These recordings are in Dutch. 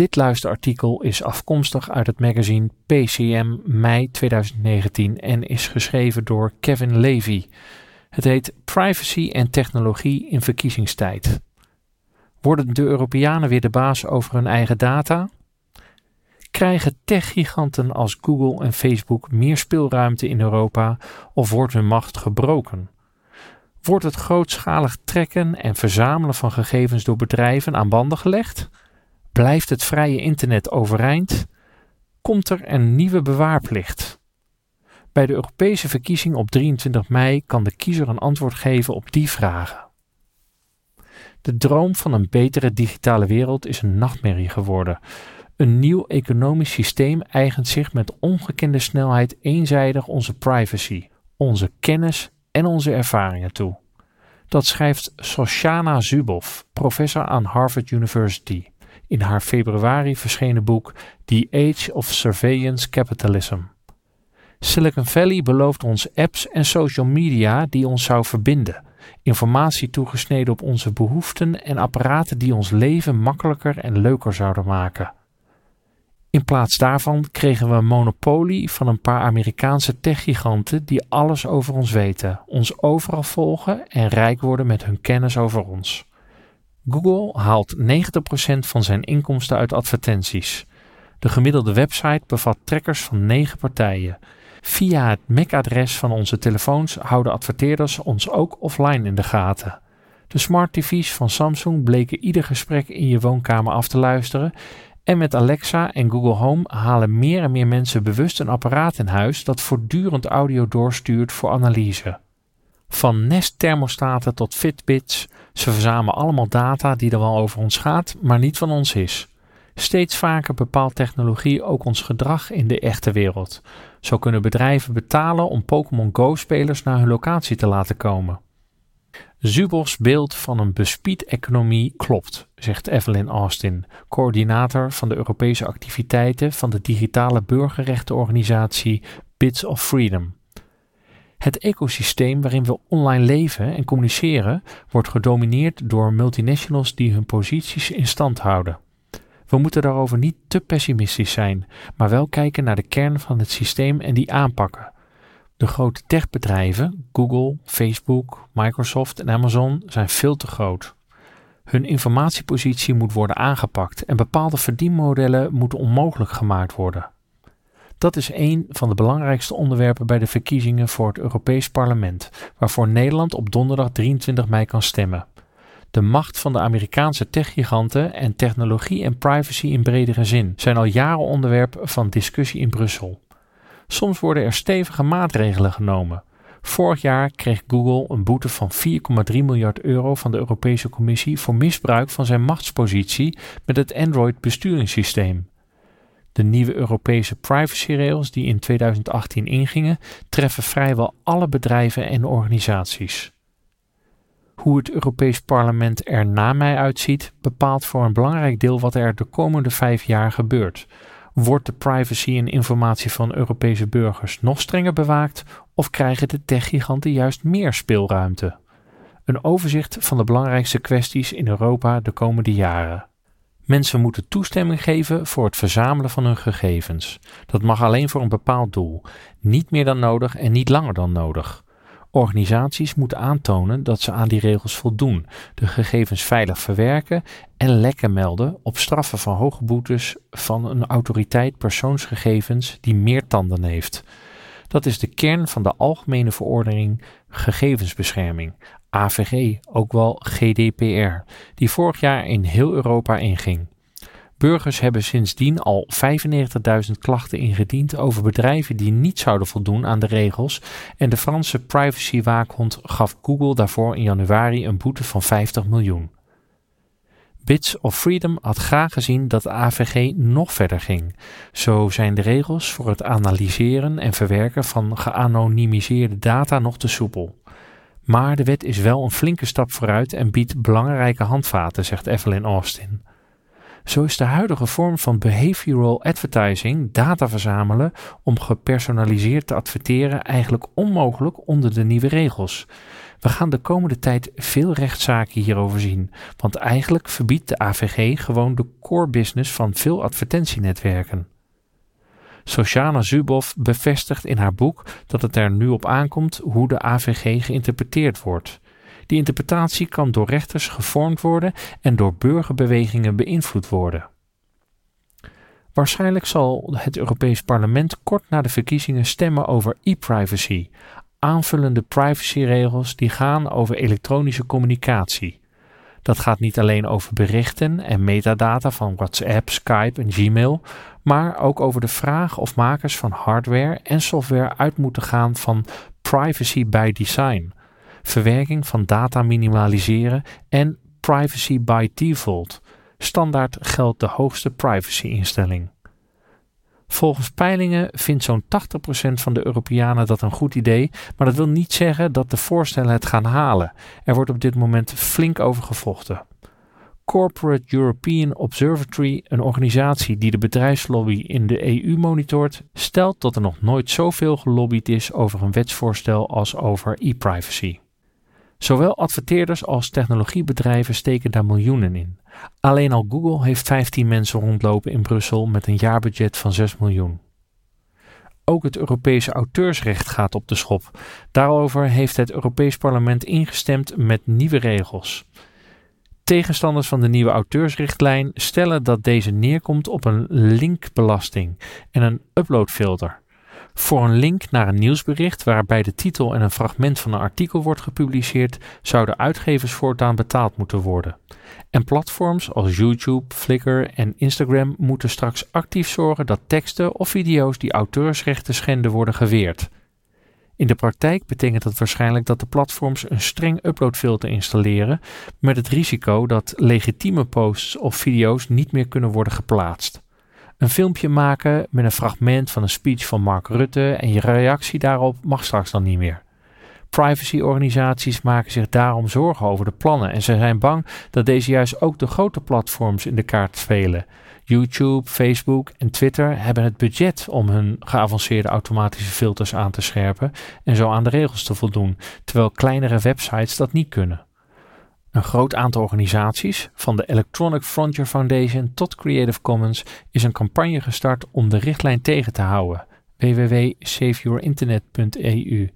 Dit luisterartikel is afkomstig uit het magazine PCM mei 2019 en is geschreven door Kevin Levy. Het heet Privacy en technologie in verkiezingstijd. Worden de Europeanen weer de baas over hun eigen data? Krijgen techgiganten als Google en Facebook meer speelruimte in Europa of wordt hun macht gebroken? Wordt het grootschalig trekken en verzamelen van gegevens door bedrijven aan banden gelegd? Blijft het vrije internet overeind? Komt er een nieuwe bewaarplicht? Bij de Europese verkiezing op 23 mei kan de kiezer een antwoord geven op die vragen. De droom van een betere digitale wereld is een nachtmerrie geworden. Een nieuw economisch systeem eigent zich met ongekende snelheid eenzijdig onze privacy, onze kennis en onze ervaringen toe. Dat schrijft Shoshana Zuboff, professor aan Harvard University, in haar februari verschenen boek The Age of Surveillance Capitalism. Silicon Valley belooft ons apps en social media die ons zou verbinden, informatie toegesneden op onze behoeften en apparaten die ons leven makkelijker en leuker zouden maken. In plaats daarvan kregen we een monopolie van een paar Amerikaanse techgiganten die alles over ons weten, ons overal volgen en rijk worden met hun kennis over ons. Google haalt 90% van zijn inkomsten uit advertenties. De gemiddelde website bevat trekkers van 9 partijen. Via het MAC-adres van onze telefoons houden adverteerders ons ook offline in de gaten. De smart TV's van Samsung bleken ieder gesprek in je woonkamer af te luisteren en met Alexa en Google Home halen meer en meer mensen bewust een apparaat in huis dat voortdurend audio doorstuurt voor analyse. Van Nest thermostaten tot Fitbits, ze verzamelen allemaal data die er wel over ons gaat, maar niet van ons is. Steeds vaker bepaalt technologie ook ons gedrag in de echte wereld. Zo kunnen bedrijven betalen om Pokémon Go-spelers naar hun locatie te laten komen. Zubos beeld van een bespied-economie klopt, zegt Evelyn Austin, coördinator van de Europese activiteiten van de digitale burgerrechtenorganisatie Bits of Freedom. Het ecosysteem waarin we online leven en communiceren wordt gedomineerd door multinationals die hun posities in stand houden. We moeten daarover niet te pessimistisch zijn, maar wel kijken naar de kern van het systeem en die aanpakken. De grote techbedrijven, Google, Facebook, Microsoft en Amazon, zijn veel te groot. Hun informatiepositie moet worden aangepakt en bepaalde verdienmodellen moeten onmogelijk gemaakt worden. Dat is een van de belangrijkste onderwerpen bij de verkiezingen voor het Europees Parlement, waarvoor Nederland op donderdag 23 mei kan stemmen. De macht van de Amerikaanse techgiganten en technologie en privacy in bredere zin zijn al jaren onderwerp van discussie in Brussel. Soms worden er stevige maatregelen genomen. Vorig jaar kreeg Google een boete van 4,3 miljard euro van de Europese Commissie voor misbruik van zijn machtspositie met het Android-besturingssysteem. De nieuwe Europese privacyrails die in 2018 ingingen, treffen vrijwel alle bedrijven en organisaties. Hoe het Europees Parlement er na mij uitziet, bepaalt voor een belangrijk deel wat er de komende vijf jaar gebeurt. Wordt de privacy en informatie van Europese burgers nog strenger bewaakt of krijgen de techgiganten juist meer speelruimte? Een overzicht van de belangrijkste kwesties in Europa de komende jaren. Mensen moeten toestemming geven voor het verzamelen van hun gegevens. Dat mag alleen voor een bepaald doel, niet meer dan nodig en niet langer dan nodig. Organisaties moeten aantonen dat ze aan die regels voldoen, de gegevens veilig verwerken en lekken melden op straffen van hoge boetes van een autoriteit persoonsgegevens die meer tanden heeft. Dat is de kern van de Algemene Verordening Gegevensbescherming, AVG, ook wel GDPR, die vorig jaar in heel Europa inging. Burgers hebben sindsdien al 95.000 klachten ingediend over bedrijven die niet zouden voldoen aan de regels en de Franse privacywaakhond gaf Google daarvoor in januari een boete van 50 miljoen. Bits of Freedom had graag gezien dat de AVG nog verder ging. Zo zijn de regels voor het analyseren en verwerken van geanonimiseerde data nog te soepel. Maar de wet is wel een flinke stap vooruit en biedt belangrijke handvaten, zegt Evelyn Austin. Zo is de huidige vorm van behavioral advertising, data verzamelen om gepersonaliseerd te adverteren, eigenlijk onmogelijk onder de nieuwe regels. We gaan de komende tijd veel rechtszaken hierover zien, want eigenlijk verbiedt de AVG gewoon de core business van veel advertentienetwerken. Sociana Zuboff bevestigt in haar boek dat het er nu op aankomt hoe de AVG geïnterpreteerd wordt. Die interpretatie kan door rechters gevormd worden en door burgerbewegingen beïnvloed worden. Waarschijnlijk zal het Europees Parlement kort na de verkiezingen stemmen over e-privacy, aanvullende privacyregels die gaan over elektronische communicatie. Dat gaat niet alleen over berichten en metadata van WhatsApp, Skype en Gmail, maar ook over de vraag of makers van hardware en software uit moeten gaan van privacy by design, verwerking van data minimaliseren en privacy by default. Standaard geldt de hoogste privacy-instelling. Volgens peilingen vindt zo'n 80% van de Europeanen dat een goed idee, maar dat wil niet zeggen dat de voorstellen het gaan halen. Er wordt op dit moment flink over gevochten. Corporate European Observatory, een organisatie die de bedrijfslobby in de EU monitort, stelt dat er nog nooit zoveel gelobbyd is over een wetsvoorstel als over e-privacy. Zowel adverteerders als technologiebedrijven steken daar miljoenen in. Alleen al Google heeft 15 mensen rondlopen in Brussel met een jaarbudget van 6 miljoen. Ook het Europese auteursrecht gaat op de schop. Daarover heeft het Europees Parlement ingestemd met nieuwe regels. Tegenstanders van de nieuwe auteursrichtlijn stellen dat deze neerkomt op een linkbelasting en een uploadfilter. Voor een link naar een nieuwsbericht waarbij de titel en een fragment van een artikel wordt gepubliceerd, zouden uitgevers voortaan betaald moeten worden. En platforms als YouTube, Flickr en Instagram moeten straks actief zorgen dat teksten of video's die auteursrechten schenden worden geweerd. In de praktijk betekent dat waarschijnlijk dat de platforms een streng uploadfilter installeren, met het risico dat legitieme posts of video's niet meer kunnen worden geplaatst. Een filmpje maken met een fragment van een speech van Mark Rutte en je reactie daarop mag straks dan niet meer. Privacyorganisaties maken zich daarom zorgen over de plannen en ze zijn bang dat deze juist ook de grote platforms in de kaart spelen. YouTube, Facebook en Twitter hebben het budget om hun geavanceerde automatische filters aan te scherpen en zo aan de regels te voldoen, terwijl kleinere websites dat niet kunnen. Een groot aantal organisaties, van de Electronic Frontier Foundation tot Creative Commons, is een campagne gestart om de richtlijn tegen te houden www.saveyourinternet.eu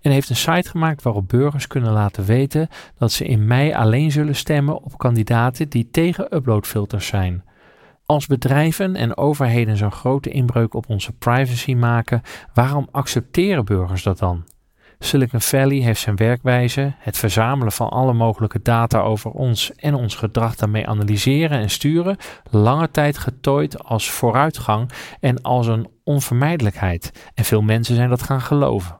en heeft een site gemaakt waarop burgers kunnen laten weten dat ze in mei alleen zullen stemmen op kandidaten die tegen uploadfilters zijn. Als bedrijven en overheden zo'n grote inbreuk op onze privacy maken, waarom accepteren burgers dat dan? Silicon Valley heeft zijn werkwijze, het verzamelen van alle mogelijke data over ons en ons gedrag daarmee analyseren en sturen, lange tijd getooid als vooruitgang en als een onvermijdelijkheid. En veel mensen zijn dat gaan geloven.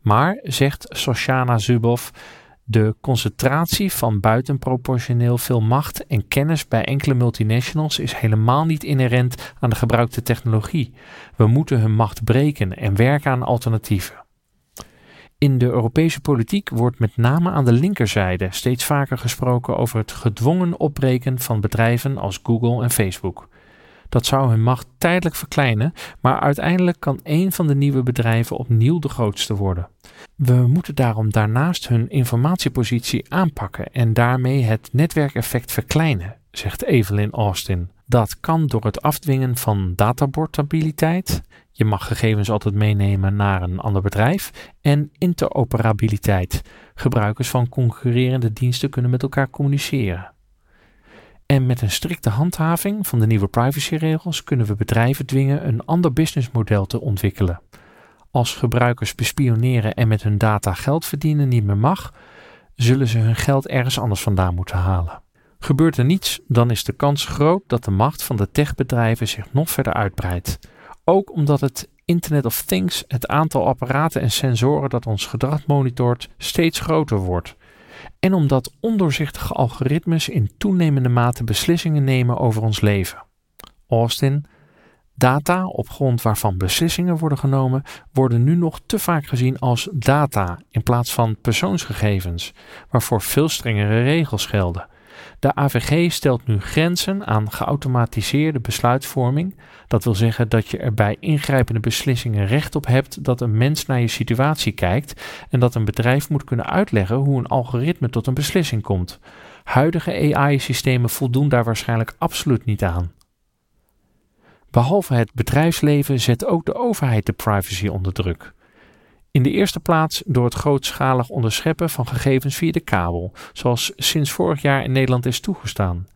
Maar, zegt Soshana Zuboff, de concentratie van buitenproportioneel veel macht en kennis bij enkele multinationals is helemaal niet inherent aan de gebruikte technologie. We moeten hun macht breken en werken aan alternatieven. In de Europese politiek wordt met name aan de linkerzijde steeds vaker gesproken over het gedwongen opbreken van bedrijven als Google en Facebook. Dat zou hun macht tijdelijk verkleinen, maar uiteindelijk kan een van de nieuwe bedrijven opnieuw de grootste worden. We moeten daarom daarnaast hun informatiepositie aanpakken en daarmee het netwerkeffect verkleinen, zegt Evelyn Austin. Dat kan door het afdwingen van dataportabiliteit, je mag gegevens altijd meenemen naar een ander bedrijf. En interoperabiliteit. Gebruikers van concurrerende diensten kunnen met elkaar communiceren. En met een strikte handhaving van de nieuwe privacyregels kunnen we bedrijven dwingen een ander businessmodel te ontwikkelen. Als gebruikers bespioneren en met hun data geld verdienen niet meer mag, zullen ze hun geld ergens anders vandaan moeten halen. Gebeurt er niets, dan is de kans groot dat de macht van de techbedrijven zich nog verder uitbreidt. Ook omdat het Internet of Things, het aantal apparaten en sensoren dat ons gedrag monitort, steeds groter wordt. En omdat ondoorzichtige algoritmes in toenemende mate beslissingen nemen over ons leven. Austin, data op grond waarvan beslissingen worden genomen, worden nu nog te vaak gezien als data in plaats van persoonsgegevens, waarvoor veel strengere regels gelden. De AVG stelt nu grenzen aan geautomatiseerde besluitvorming. Dat wil zeggen dat je er bij ingrijpende beslissingen recht op hebt dat een mens naar je situatie kijkt en dat een bedrijf moet kunnen uitleggen hoe een algoritme tot een beslissing komt. Huidige AI-systemen voldoen daar waarschijnlijk absoluut niet aan. Behalve het bedrijfsleven zet ook de overheid de privacy onder druk. In de eerste plaats door het grootschalig onderscheppen van gegevens via de kabel, zoals sinds vorig jaar in Nederland is toegestaan.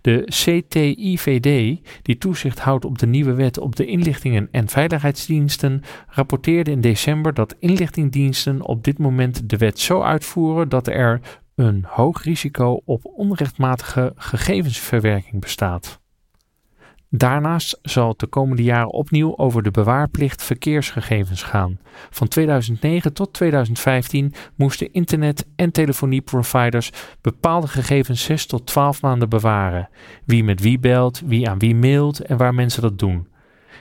De CTIVD, die toezicht houdt op de nieuwe wet op de inlichtingen en veiligheidsdiensten, rapporteerde in december dat inlichtingdiensten op dit moment de wet zo uitvoeren dat er een hoog risico op onrechtmatige gegevensverwerking bestaat. Daarnaast zal het de komende jaren opnieuw over de bewaarplicht verkeersgegevens gaan. Van 2009 tot 2015 moesten internet- en telefonieproviders bepaalde gegevens 6 tot 12 maanden bewaren. Wie met wie belt, wie aan wie mailt en waar mensen dat doen.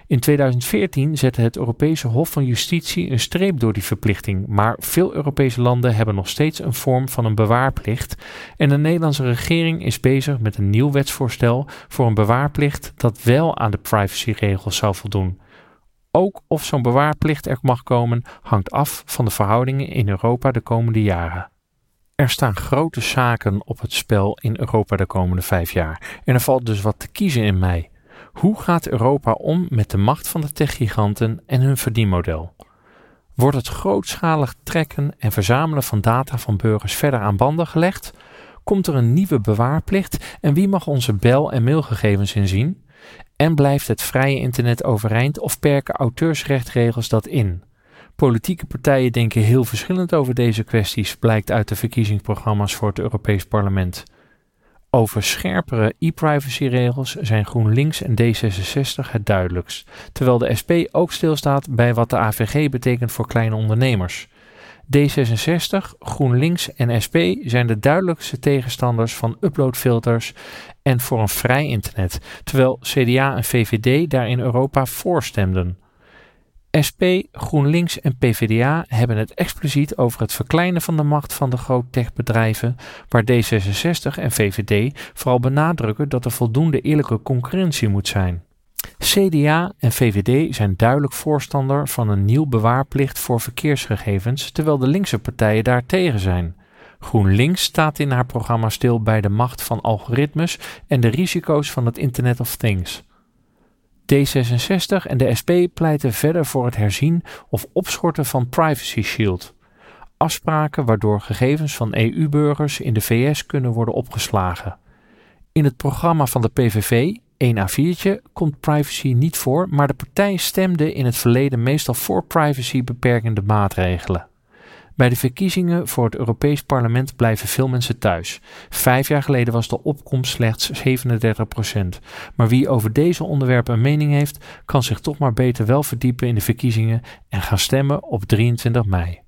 In 2014 zette het Europese Hof van Justitie een streep door die verplichting, maar veel Europese landen hebben nog steeds een vorm van een bewaarplicht en de Nederlandse regering is bezig met een nieuw wetsvoorstel voor een bewaarplicht dat wel aan de privacyregels zou voldoen. Ook of zo'n bewaarplicht er mag komen hangt af van de verhoudingen in Europa de komende jaren. Er staan grote zaken op het spel in Europa de komende vijf jaar en er valt dus wat te kiezen in mei. Hoe gaat Europa om met de macht van de techgiganten en hun verdienmodel? Wordt het grootschalig trekken en verzamelen van data van burgers verder aan banden gelegd? Komt er een nieuwe bewaarplicht en wie mag onze bel- en mailgegevens inzien? En blijft het vrije internet overeind of perken auteursrechtregels dat in? Politieke partijen denken heel verschillend over deze kwesties, blijkt uit de verkiezingsprogramma's voor het Europees Parlement. Over scherpere e-privacy-regels zijn GroenLinks en D66 het duidelijkst, terwijl de SP ook stilstaat bij wat de AVG betekent voor kleine ondernemers. D66, GroenLinks en SP zijn de duidelijkste tegenstanders van uploadfilters en voor een vrij internet, terwijl CDA en VVD daar in Europa voor stemden. SP, GroenLinks en PvdA hebben het expliciet over het verkleinen van de macht van de groot techbedrijven, waar D66 en VVD vooral benadrukken dat er voldoende eerlijke concurrentie moet zijn. CDA en VVD zijn duidelijk voorstander van een nieuw bewaarplicht voor verkeersgegevens, terwijl de linkse partijen daar tegen zijn. GroenLinks staat in haar programma stil bij de macht van algoritmes en de risico's van het Internet of Things. D66 en de SP pleiten verder voor het herzien of opschorten van Privacy Shield. Afspraken waardoor gegevens van EU-burgers in de VS kunnen worden opgeslagen. In het programma van de PVV, 1 A4'tje, komt privacy niet voor, maar de partij stemde in het verleden meestal voor privacy beperkende maatregelen. Bij de verkiezingen voor het Europees Parlement blijven veel mensen thuis. Vijf jaar geleden was de opkomst slechts 37 procent. Maar wie over deze onderwerpen een mening heeft, kan zich toch maar beter wel verdiepen in de verkiezingen en gaan stemmen op 23 mei.